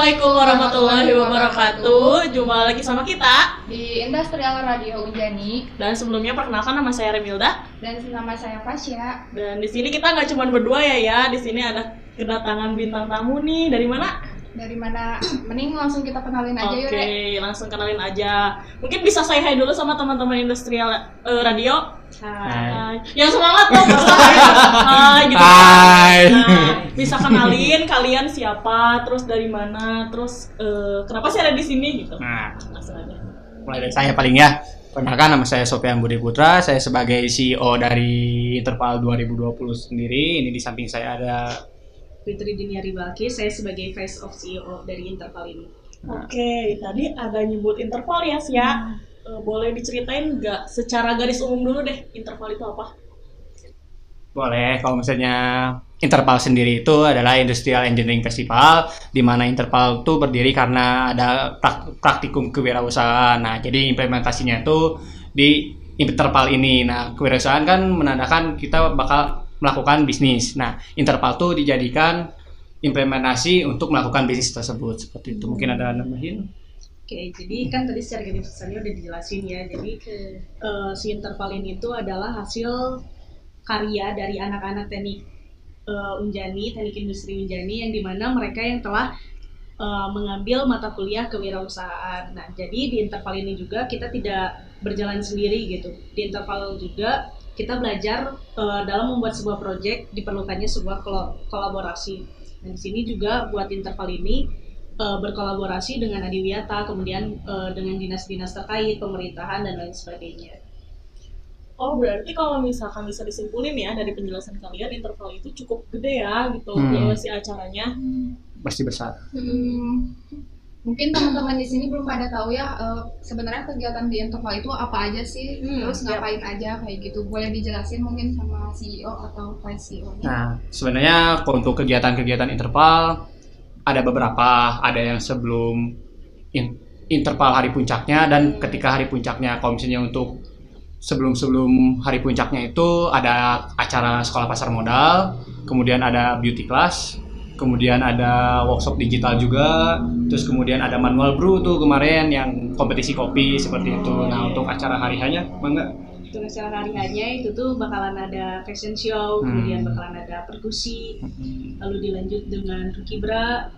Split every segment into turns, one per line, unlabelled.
Assalamualaikum warahmatullahi wabarakatuh. Jumpa lagi sama kita
di Industrial Radio Unjani
dan sebelumnya perkenalkan nama saya Remilda
dan nama saya Fasya.
Dan di sini kita nggak cuma berdua ya ya. Di sini ada kedatangan bintang tamu nih. Dari mana?
Dari mana? Mending langsung kita kenalin aja
Oke,
yuk. Re.
langsung kenalin aja. Mungkin bisa saya hai dulu sama teman-teman Industrial eh, Radio.
Hai.
Yang semangat dong. Hai gitu.
Hai.
Nah, bisa kenalin kalian siapa, terus dari mana, terus eh, kenapa sih ada di sini gitu.
Nah,
Langsung aja.
mulai dari saya paling ya. Perkenalkan nama saya Sofian Budi Putra, saya sebagai CEO dari Interval 2020 sendiri. Ini di samping saya ada
Fitri Diniari Balki, saya sebagai Face of CEO dari Interval ini.
Oke, tadi ada nyebut interval ya, Sia. Eh, boleh diceritain nggak secara garis umum dulu deh interval itu apa?
boleh kalau misalnya Interpal sendiri itu adalah Industrial Engineering Festival di mana Interpal itu berdiri karena ada prak- praktikum kewirausahaan. Nah, jadi implementasinya itu di Interpal ini. Nah, kewirausahaan kan menandakan kita bakal melakukan bisnis. Nah, Interpal itu dijadikan implementasi untuk melakukan bisnis tersebut. Seperti itu. Mungkin ada nambahin?
Oke, jadi kan tadi secara garis besarnya udah dijelasin ya. Jadi eh, si Interval ini itu adalah hasil karya dari anak-anak teknik eh, Unjani, teknik industri Unjani yang di mana mereka yang telah eh, mengambil mata kuliah kewirausahaan. Nah, jadi di interval ini juga kita tidak berjalan sendiri gitu. Di interval juga kita belajar eh, dalam membuat sebuah proyek diperlukannya sebuah kolaborasi. Dan di sini juga buat interval ini eh, berkolaborasi dengan Adiwiyata, kemudian eh, dengan dinas-dinas terkait, pemerintahan dan lain sebagainya.
Oh, berarti kalau misalkan bisa disimpulin ya dari penjelasan kalian interval itu cukup gede ya gitu
Hmm.
si acaranya.
Pasti besar.
Hmm, mungkin teman-teman di sini belum pada tahu ya eh, sebenarnya kegiatan di interval itu apa aja sih,
Hmm,
terus ngapain aja kayak gitu. Boleh dijelasin mungkin sama CEO atau Vice CEO-nya?
Nah, sebenarnya untuk kegiatan-kegiatan interval ada beberapa, ada yang sebelum in- interval hari puncaknya dan ketika hari puncaknya. Kalau misalnya untuk sebelum-sebelum hari puncaknya itu ada acara sekolah pasar modal, kemudian ada beauty class, kemudian ada workshop digital juga, terus kemudian ada manual brew tuh kemarin yang kompetisi kopi seperti itu. Nah, untuk acara hari hanya, bangga.
Untuk acara hari hanya itu tuh bakalan ada fashion show,
Hmm.
kemudian bakalan ada perkusi, lalu dilanjut dengan Rukibra,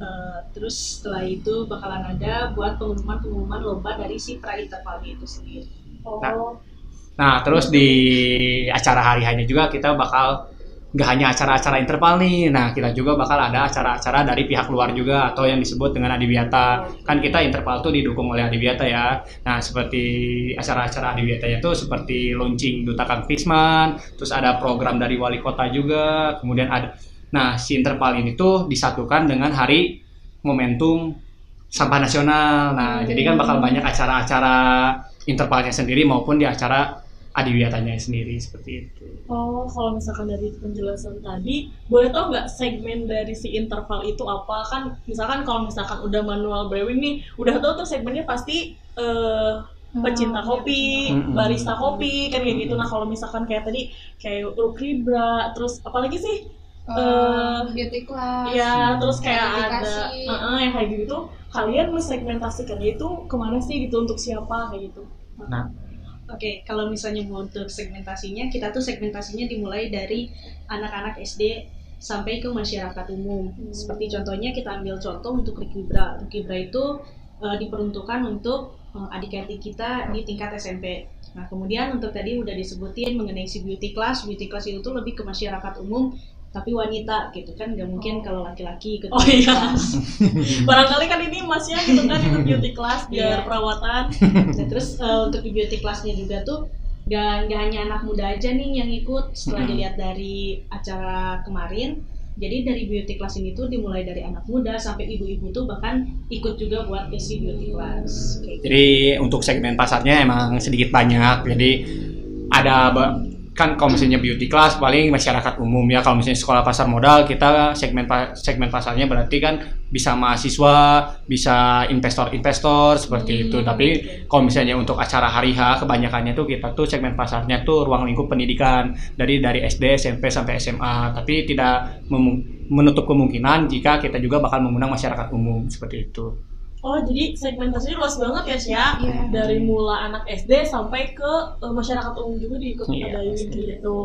eh, terus setelah itu bakalan ada buat pengumuman-pengumuman lomba dari si pra intervalnya itu sendiri.
Oh,
Nah. Nah, terus di acara hari hanya juga kita bakal nggak hanya acara-acara interval nih. Nah, kita juga bakal ada acara-acara dari pihak luar juga atau yang disebut dengan Adiwiyata. Kan kita interval tuh didukung oleh Adiwiyata ya. Nah, seperti acara-acara Adiwiyata itu seperti launching Duta Kang Fisman, terus ada program dari wali kota juga, kemudian ada Nah, si interval ini tuh disatukan dengan hari momentum sampah nasional. Nah, jadi kan bakal banyak acara-acara intervalnya sendiri maupun di acara adiwiyatanya sendiri seperti itu.
oh, kalau misalkan dari penjelasan tadi, boleh tau nggak segmen dari si interval itu apa? Kan misalkan kalau misalkan udah manual brewing nih, udah tau tuh segmennya pasti eh, pecinta kopi,
Mm-mm.
barista kopi, kan kayak gitu. Nah kalau misalkan kayak tadi kayak Rukibra, terus apalagi sih?
Eh, beauty class.
Ya, terus kayak ada
Edukasi.
uh, yang kayak gitu kalian mensegmentasikannya itu ke mana sih gitu untuk siapa kayak gitu?
Nah,
Oke, kalau misalnya mau untuk segmentasinya, kita tuh segmentasinya dimulai dari anak-anak SD sampai ke masyarakat umum.
Hmm.
Seperti contohnya kita ambil contoh untuk Rukibra. Rukibra itu eh, diperuntukkan untuk eh, adik-adik kita di tingkat SMP. Nah, kemudian untuk tadi udah disebutin mengenai si beauty class, beauty class itu tuh lebih ke masyarakat umum, tapi wanita gitu kan, nggak mungkin kalau laki-laki ikut
Oh iya. Barangkali kan ini masnya gitu kan ikut beauty class biar
Iya.
perawatan.
Nah, terus eh, untuk di beauty classnya juga tuh gak, gak hanya anak muda aja nih yang ikut setelah dilihat dari acara kemarin jadi dari beauty class ini tuh dimulai dari anak muda sampai ibu-ibu tuh bahkan ikut juga buat isi beauty class kayak gitu.
jadi untuk segmen pasarnya emang sedikit banyak. Jadi ada kan kalau misalnya beauty class paling masyarakat umum ya. Kalau misalnya sekolah pasar modal kita segmen pa- segmen pasarnya berarti kan bisa mahasiswa bisa investor-investor seperti
Hmm,
itu. tapi kalau misalnya untuk acara hari H kebanyakannya tuh kita tuh segmen pasarnya tuh ruang lingkup pendidikan. Dari dari SD SMP sampai SMA tapi tidak menutup kemungkinan jika kita juga bakal mengundang masyarakat umum seperti itu
Oh, jadi segmentasinya luas banget ya, Sya?
Iya.
Dari mulai anak SD sampai ke eh, masyarakat umum juga diikut
Iya,
adain
pasti.
gitu.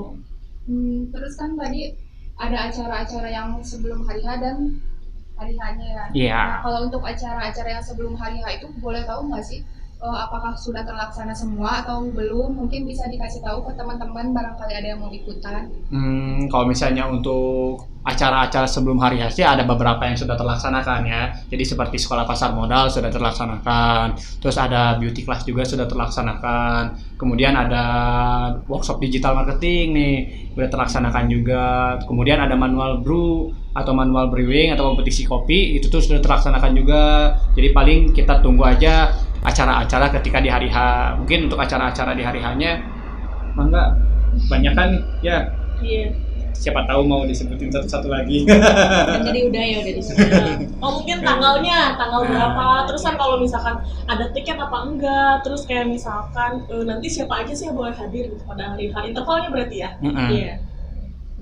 Hmm, terus kan tadi ada acara-acara yang sebelum hari H dan hari H-nya ya.
Iya.
Nah, kalau untuk acara-acara yang sebelum hari H itu boleh tahu nggak sih eh, apakah sudah terlaksana semua atau belum? Mungkin bisa dikasih tahu ke teman-teman barangkali ada yang mau ikutan.
Hmm, kalau misalnya untuk acara-acara sebelum hari H ada beberapa yang sudah terlaksanakan ya. Jadi seperti sekolah pasar modal sudah terlaksanakan. Terus ada beauty class juga sudah terlaksanakan. Kemudian ada workshop digital marketing nih sudah terlaksanakan juga. Kemudian ada manual brew atau manual brewing atau kompetisi kopi itu tuh sudah terlaksanakan juga. Jadi paling kita tunggu aja acara-acara ketika di hari H. Mungkin untuk acara-acara di hari H-nya mangga banyak kan ya
Iya.
siapa tahu mau disebutin satu-satu lagi.
Kan tadi udah ya udah disebut.
Oh mungkin tanggalnya, tanggal
Nah.
berapa? Terus kan kalau misalkan ada tiket apa enggak? Terus kayak misalkan eh, nanti siapa aja sih yang boleh hadir gitu pada hari H? Intervalnya berarti ya?
Iya.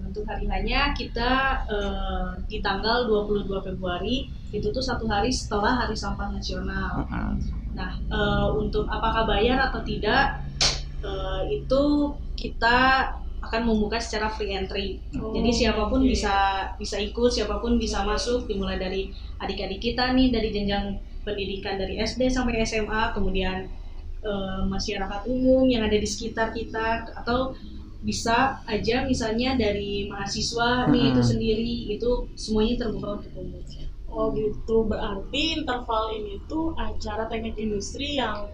Nah, Untuk hari hanya kita eh, di tanggal 22 Februari itu tuh satu hari setelah Hari Sampah Nasional.
Mm-mm.
Nah, eh, untuk apakah bayar atau tidak eh, itu kita akan membuka secara free entry.
Oh,
Jadi siapa pun
oke.
bisa bisa ikut, siapa pun bisa masuk dimulai dari adik-adik kita nih dari jenjang pendidikan dari SD sampai SMA, kemudian eh, masyarakat umum yang ada di sekitar kita atau bisa aja misalnya dari mahasiswa nih itu
Mm-mm.
sendiri itu semuanya terbuka untuk umum.
Oh gitu, berarti interval ini tuh acara teknik industri yang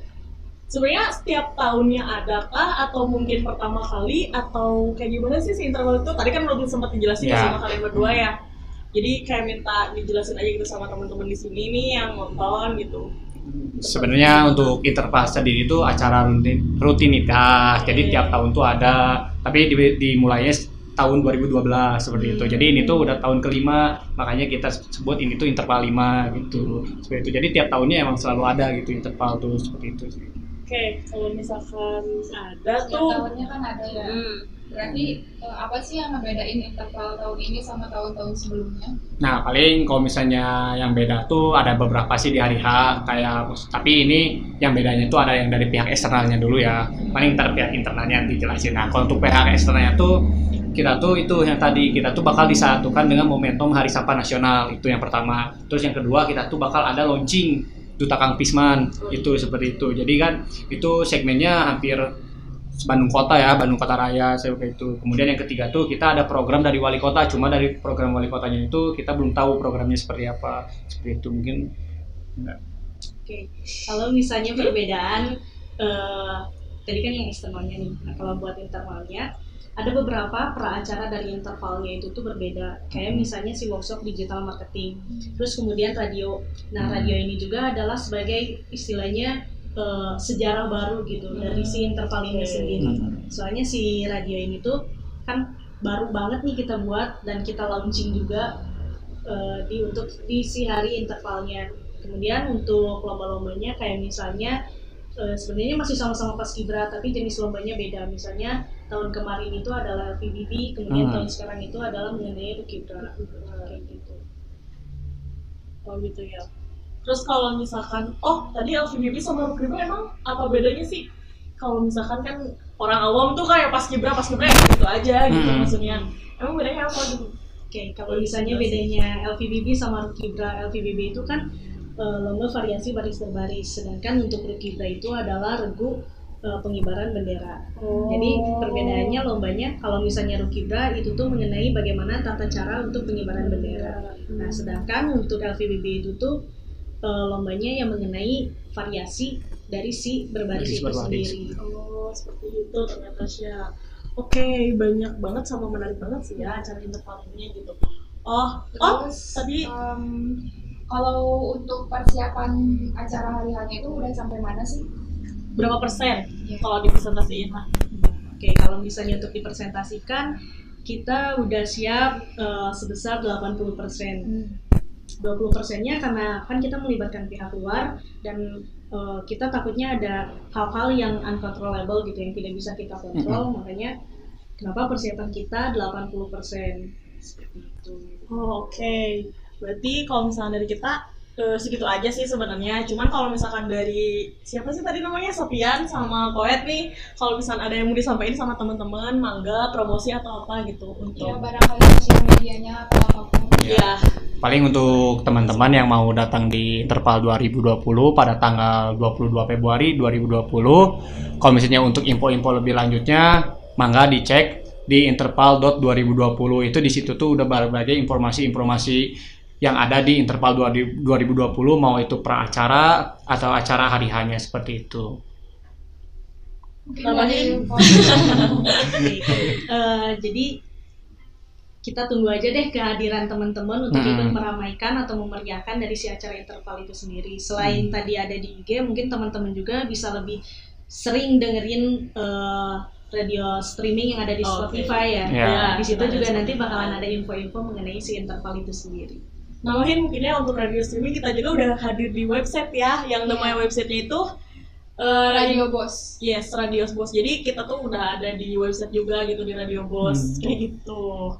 sebenarnya setiap tahunnya adakah atau mungkin pertama kali atau kayak gimana sih si interval itu? Tadi kan belum sempat dijelasin ya
Ya.
sama kalian berdua ya. Jadi kayak minta dijelasin aja gitu sama teman-teman di sini nih yang nonton gitu.
Sebenarnya untuk interval sendiri itu acara rutin- rutinitas. Jadi tiap tahun tuh ada, tapi di- dimulainya tahun 2012 seperti itu. Jadi ini tuh udah tahun kelima, makanya kita sebut ini tuh interval 5 gitu. Seperti itu. Jadi tiap tahunnya emang selalu ada gitu interval tuh seperti itu sih.
Oke, kalau misalkan ada
Setiap
tuh
tahunnya kan ada ya.
Hmm.
Berarti eh, apa sih yang ngebedain interval tahun ini sama tahun-tahun sebelumnya?
Nah, paling kalau misalnya yang beda tuh ada beberapa sih di hari H kayak tapi ini yang bedanya tuh ada yang dari pihak eksternalnya dulu ya. Paling ntar pihak internalnya dijelasin. Nah, kalau untuk pihak eksternalnya tuh kita tuh itu yang tadi kita tuh bakal disatukan dengan momentum Hari Sampah Nasional itu yang pertama. Terus yang kedua kita tuh bakal ada launching Duta Kang Pisman itu seperti itu. Jadi kan itu segmennya hampir Bandung Kota ya, Bandung Kota Raya seperti itu. Kemudian yang ketiga tuh kita ada program dari wali kota, cuma dari program wali kotanya itu kita belum tahu programnya seperti apa. Seperti itu mungkin.
Oke, kalau misalnya perbedaan eh, tadi kan yang eksternalnya nih. Nah, kalau buat internalnya ada beberapa peracara dari intervalnya itu tuh berbeda. Kayak misalnya si workshop digital marketing, terus kemudian radio. Nah, radio ini juga adalah sebagai istilahnya eh, sejarah baru gitu dari si interval ini sendiri. Soalnya si radio ini tuh kan baru banget nih kita buat dan kita launching juga eh, di untuk di si hari intervalnya. Kemudian untuk lomba-lombanya kayak misalnya eh, sebenarnya masih sama-sama paskibra tapi jenis lombanya beda. Misalnya tahun kemarin itu adalah PBB, kemudian
Hmm.
tahun sekarang itu adalah mengenai Rukibra kayak gitu.
Oh gitu ya. Terus kalau misalkan, oh tadi LVBB sama Rukriba emang apa bedanya sih? Kalau misalkan kan orang awam tuh kayak pas kibra pas kibra ya gitu aja gitu
Hmm.
maksudnya. Emang bedanya apa gitu?
Oke, kalau misalnya bedanya LVBB sama Rukibra, LVBB itu kan eh, lomba variasi baris berbaris, sedangkan untuk Rukibra itu adalah regu eh, pengibaran bendera. Jadi perbedaannya lombanya kalau misalnya Rukibra itu tuh mengenai bagaimana tata cara untuk pengibaran bendera. Nah, sedangkan untuk LVBB itu tuh eh, lombanya yang mengenai variasi dari si berbaris
Baris
itu
berbaris.
sendiri.
Oh seperti itu ternyata Sya. Oke banyak banget sama menarik banget sih ya acara interval ini gitu. Oh, oh
Terus
tadi
em, kalau untuk persiapan acara hari hanya itu udah sampai mana sih?
berapa persen
Iya.
kalau dipresentasiin lah?
Oke, kalau misalnya untuk dipresentasikan, kita udah siap eh, sebesar 80%. 20 persennya karena kan kita melibatkan pihak luar dan eh, kita takutnya ada hal-hal yang uncontrollable gitu yang tidak bisa kita kontrol makanya kenapa persiapan kita 80 persen seperti itu.
Oh, Oke, berarti kalau misalnya dari kita eh, segitu aja sih sebenarnya. Cuman kalau misalkan dari siapa sih tadi namanya Sofian sama Koet nih, kalau misalnya ada yang mau disampaikan sama teman-teman, mangga promosi atau apa gitu
ya
untuk
barangkali sosial medianya atau apa pun
ya.
Paling untuk teman-teman yang mau datang di Interpal 2020 pada tanggal 22 Februari 2020. Kalau misalnya untuk info-info lebih lanjutnya, mangga dicek di interpal.2020 itu di situ tuh udah berbagai informasi-informasi yang ada di Interpal 2020 mau itu pra acara atau acara hari hanya seperti itu.
Eh, jadi kita tunggu aja deh kehadiran teman-teman untuk
Mm-mm.
ikut meramaikan atau memeriahkan dari si acara interval itu sendiri. Selain tadi ada di IG, mungkin teman-teman juga bisa lebih sering dengerin eh, radio streaming yang ada di. Spotify ya.
Ya.
Di situ juga nanti bakalan ada info-info mengenai si interval itu sendiri.
Nambahin mungkinnya untuk radio streaming kita juga udah hadir di website ya, yang namanya websitenya itu eh,
radio bos
Yes, Radio Bos. Jadi kita tuh udah ada di website juga gitu di Radio Bos,
Hmm.
kayak gitu.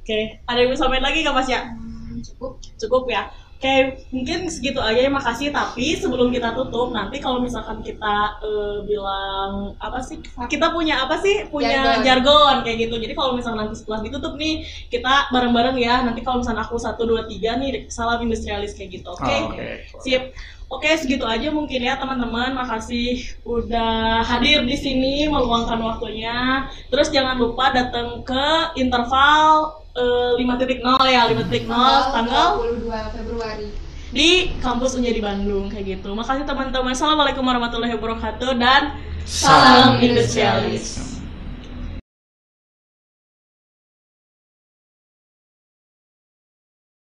Oke, ada yang mau sampaikan lagi nggak Mas ya?
Hmm, cukup
Cukup ya. Oke, mungkin segitu aja ya makasih. Tapi sebelum kita tutup, nanti kalau misalkan kita eh, bilang apa sih? Kita punya apa sih? Punya
Jargon.
jargon. kayak gitu. Jadi kalau misalkan nanti setelah ditutup nih, kita bareng-bareng ya. Nanti kalau misalkan aku satu dua tiga nih, salam industrialis kayak gitu. Oke.
Oh, Oke.
Sip. Oke, segitu aja mungkin ya teman-teman. Makasih udah hadir di sini meluangkan waktunya. Terus jangan lupa datang ke interval eh, 5.0 ya, 5.0 tanggal
22 Februari
di kampus Unja di Bandung kayak gitu. Makasih teman-teman. Assalamualaikum warahmatullahi wabarakatuh dan
Salam
salam industrialis.